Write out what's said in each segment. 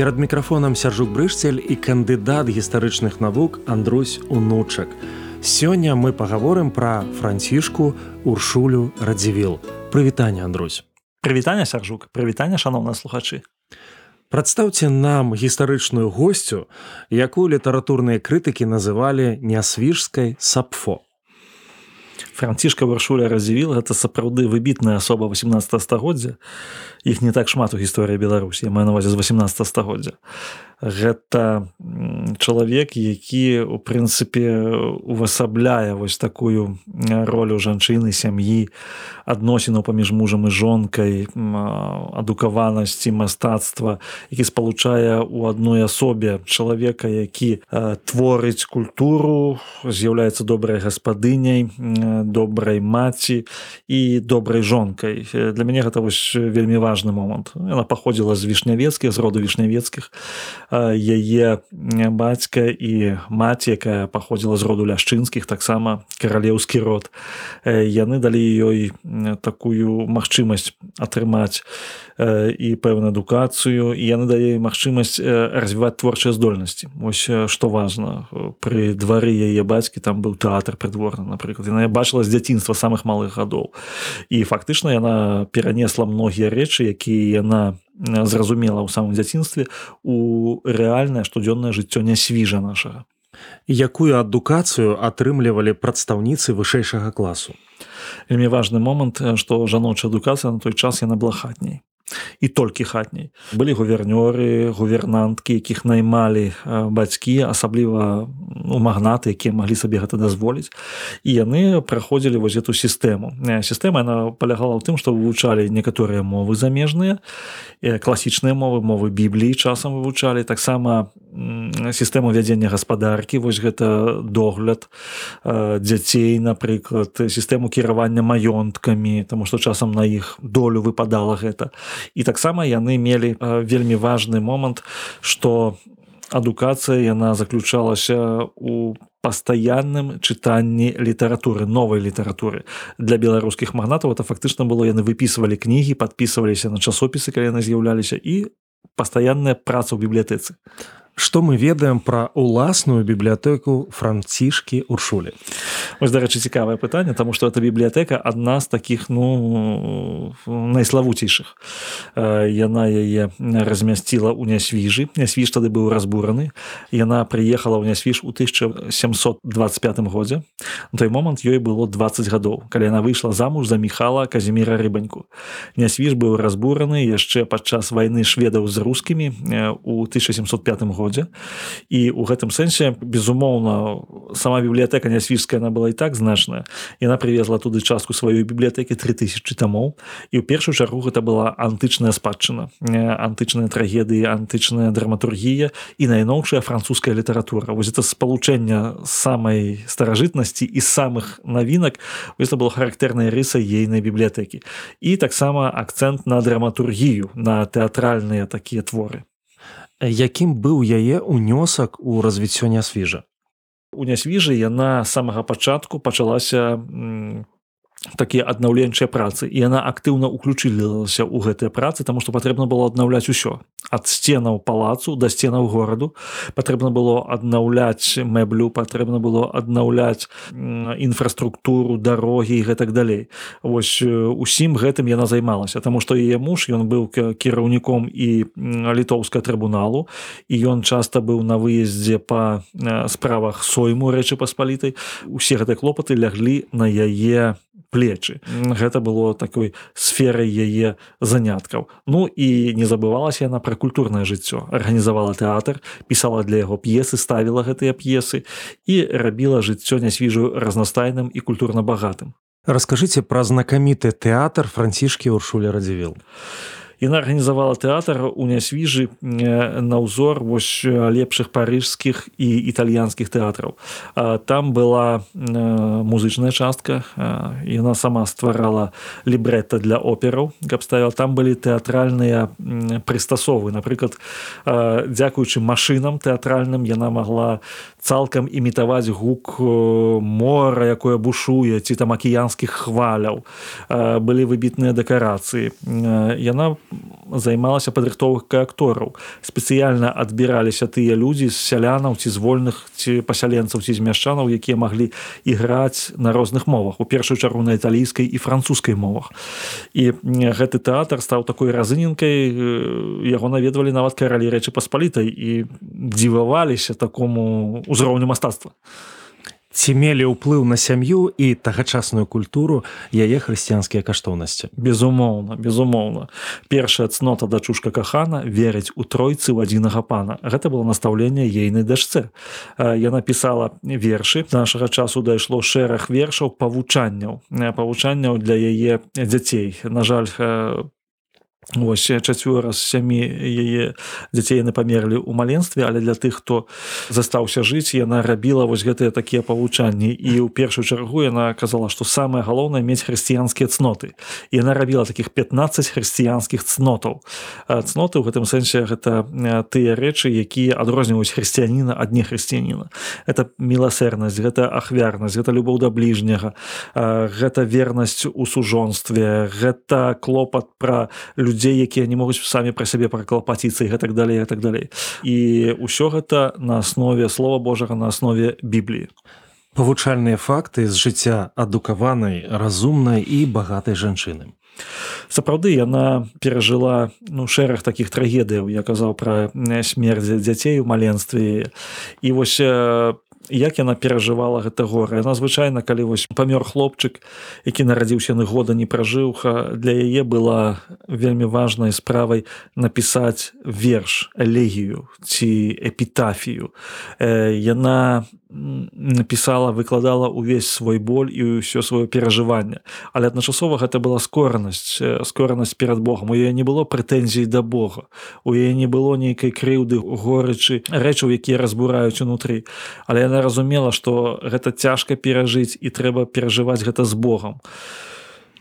перад мікрафонам сяржук брышцель і кандыдат гістарычных навук Андрусь унучак. Сёння мы пагаворым пра францішку уршулю радзівіл. Прывітанне Андрусь. Прывітанне сяржук. Прывітанне шаноўна слухачы. Прадстаўце нам гістарычную госцю якую літаратурныя крытыкі называлі нясвіжскай сапфо францішка варшуля раздзівіл гэта сапраўды выбітная асоба 18 стагоддзя. Іх не так шмат у гісторыі беларусі я маю навазе з 18 стагоддзя. Гэта чалавек які у прынцыпе увасабляе вось такую ролю жанчыны сям'і адносіну паміж мужам і жонкай адукаванасці мастацтва які спалучае у адной асобе чалавека які творыць культуру з'яўляецца добрай гаспадыняй добрай маці і добрай жонкай для мяне гэта вось вельмі важны момант. Яна паходзіла з вішнявецкіх з роду вішнявецкіх. Яе бацька і маці якая паходзіла з роду ляшчынскіх таксама каралеўскі род. Яны далі ёй такую магчымасць атрымаць і пэўную адукацыю і яны дае магчымасць развіваць творчыя здольнасці. Ось што важна. Пры двары яе бацькі там быў тэатр прыдворны напрыклад. Яна бачыла з дзяцінства самых малых гадоў. І фактычна яна перанесла многія рэчы якія яна зразумела ў самым дзяцінстве у рэальнае штодзённае жыццё не свіжа нашага якую адукацыю атрымлівалі прадстаўніцы вышэйшага класу? Вельмі важны момант што жаночая адукацыя на той час яна была хатняй і толькі хатняй. Былі гувернёры гувернанткі якіх наймалі бацькі асабліва у магнаты якія маглі сабе гэта дазволіць. І яны праходзілі воз эту сістэму. Сістэма она палягала ў тым што вывучалі некаторыя мовы замежныя класічныя мовы мовы бібліі часам вывучалі таксама сістэму вядзення гаспадаркі вось гэта догляд дзяцей напрыклад сістэму кіравання маёнткамі тому што часам на іх долю выпадала гэта і таксама яны мелі вельмі важны момант что адукацыя яна заключалася у пастаянным чытанні літаратуры новай літаратуры. Для беларускіх магнатаў это фактычна было яны выпісывалі кнігі подписываліся на часопісы калі яны з'яўляліся і пастаянная праца ў бібліятэцы што мы ведаем пра уласную бібліятэку францішкі уршулі? Вось дарэчы цікавае пытанне тому что эта бібліятэка адна з таких ну найславуцейшых яна яе размясціла ў нясвіжы. Нясвіж тады быў разбураны. Яна прыехала ў нясвіж у 1725 годзе. На той момант ёй было 20 гадоў калі яна выйшла замуж за міхала казіміра рыбаньку. Нясвіж быў разбураны яшчэ падчас вайны шведаў з рускімі у 1705 годзе годзе і у гэтым сэнсе безумоўна сама бібліятэка нясвіжская она была і так значная. Яна привезла туды частку сваёй бібліятэкі 3000 тамоў. І ў першую чаргу гэта была антычная спадчына антычныя трагедыі антычная драматургія і найноўшая французская літаратура. Вось это спалучэння самай старажытнасці і самых навінак это было характэрнай рысай ейнай бібліятэкі. І таксама акцэнт на драматургію на тэатральныя такія творы якім быў яе ўнёсак у развіццё нясвіжа у нясвіжы яна самага пачатку пачалася такія аднаўленчыя працы. І яна актыўна уключылася ў гэтыя працы таму што патрэбна было аднаўляць усё. Ад сценаў палацу да сценаў гораду. Патрэбна было аднаўляць мэблю патрэбна было аднаўляць інфраструктуру дарогі і гэтак далей. Вось усім гэтым яна займалася таму што яе муж ён быў кіраўніком і літоўска трыбуналу і ён часта быў на выездзе па справах сойму рэчы паспалітай. Усе гэтыя клопаты ляглі на яе плечы. Гэта было такой сферай яе заняткаў. Ну і не забывалася яна пра культурнае жыццё. Арганізавала тэатр пісала для яго п'есы ставіла гэтыя п'есы і рабіла жыццё нясвіжу разнастайным і культурна багатым. Расскажыце пра знакаміты тэатр францішкі уршуля радзівіл яна арганізавала тэатр у нясвіжы на ўзор вось лепшых парыжскіх і італьянскіх тэатраў. Там была музычная частка яна сама стварала лібрэта для операў каб ставіла там былі тэатральныя прыстасовы. Напрыклад дзякуючы машынам тэатральным яна могла цалкам імітаваць гук мора якое бушуе ці там акіянскіх хваляў. Былі выбітныя дэкарацыі. Яна займалася падрыхтоўкай актораў. Спецыяльна адбіраліся тыя людзі з сялянаў ці з вольных ці пасяленцаў ці з мяшчанаў якія маглі іграць на розных мовах. У першую чаргу на італійскай і французскай мовах. І гэты тэатр стаў такой разыненкай яго наведвалі нават каралі рэчы паспалітай і дзіваваліся такому ўзроўню мастацтва ці мелі ўплыў на сям'ю і тагачасную культуру яе хрысціянскія каштоўнасці? Безумоўна безумоўна. Першая цнота дачушка кахана верыць у тройцы ў адзінага пана. Гэта было настаўленне ейнай дачцэ яна пісала вершы. Нашага часу дайшло шэраг вершаў павучанняў павучанняў для яе дзяцей. На жаль Вось чацвёра з сямі яе дзяцей яны памерлі ў маленстве, але для тых, хто застаўся жыць, яна рабіла вось гэтыя такія павучанні і ў першую чаргу яна казала, што самае галоўнае мець хрысціянскія цноты. І яна рабіла такіх 15 хрысціянскіх цнотаў. Цноты ў гэтым сэнсе гэта тыя рэчы, якія адрозніваюць хрысціяніна ад нехрысціяніна. Это міласэрнасць, гэта ахвярнасць, гэта любоў да бліжняга, гэта вернасць у сужонстве, гэта клопат пра людзей людзей якія не могуць самі пра сябе праклапаціцца і гэтак далей так далей. І ўсё гэта на аснове слова Божага на аснове бібліі. Павучальныя факты з жыцця адукаванай разумнай і багатай жанчыны. Сапраўды яна перажыла ну шэраг такіх трагедыяў. Я казаў пра смерць дзяцей у маленстве. І вось як яна перажывала гэта гора. Яна звычайна калі вось памёр хлопчык які нарадзіўся на года не пражыўха для яе была вельмі важнай справай напісаць верш элегію ці эпітафію. Э, яна напісала выкладала увесь свой боль і ўсё сваё перажыванне. Але адначасова гэта была скоранасць скоранасць перад Богом у яе не было прэтэнзій да Бога. У яе не было нейкай крыўды горычы рэчаў якія разбураюць унутры. Але яна разумела што гэта цяжка перажыць і трэба перажываць гэта з Богом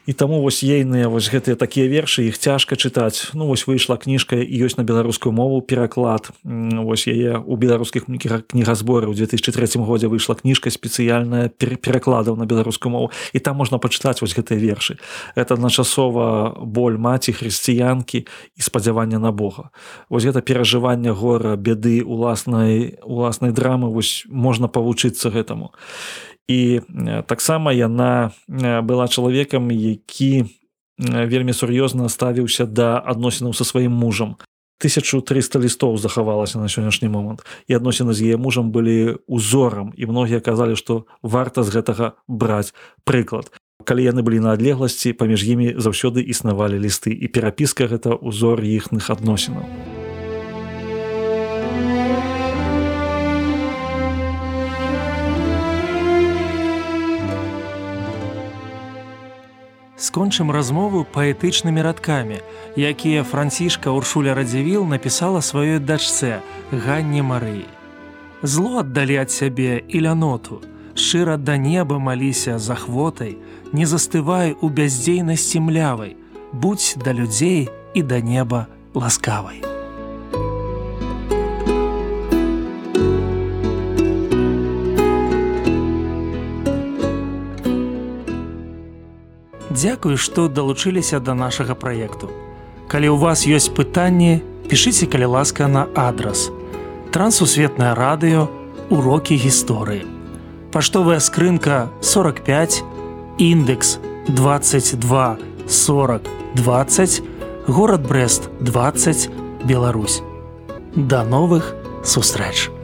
і таму вось ейныя вось гэтыя такія вершы іх цяжка чытаць. Ну вось выйшла кніжка і ёсць на беларускую мову пераклад. Вось яе у беларускіх кнігазборы. Ў 2003 годзе выйшла кніжка спецыяльная перакладаў на беларускую мову. І там можна пачытаць вось гэтыя вершы. Это адначасова боль маці хрысціянкі і спадзявання на Бога. Вось гэта перажыванне гора бяды уласнай уласнай драмы вось можна павучыцца гэтаму. і і таксама яна была чалавекам які вельмі сур'ёзна ставіўся да адносінаў са сваім мужам. 1300 лістоў захавалася на сённяшні момант. І адносіны з яе мужам былі узорам і многія казалі што варта з гэтага браць прыклад. Калі яны былі на адлегласці паміж імі заўсёды існавалі лісты. І перапіска гэта ўзор іхных адносінаў скончым размову паэтычнымі радкамі, якія францішка Уршуля Радзівіл напісала сваёй дачцэ Ганне Марыі. Зло аддалі ад сябе і ляноту, шчыра да неба маліся за хвотай, не застывай у бяздзейнасці млявай, будь да людзей і да неба ласкавай. Дзякую, што далучыліся да нашага праекту. Калі ў вас ёсць пытанні, пішыце калі ласка на адрас. Трансусветнае радыё, урокі гісторыі. Паштовая скрынка 45, індекс 22 40 20, горад Брест 20, Беларусь. Да новых сустрэч!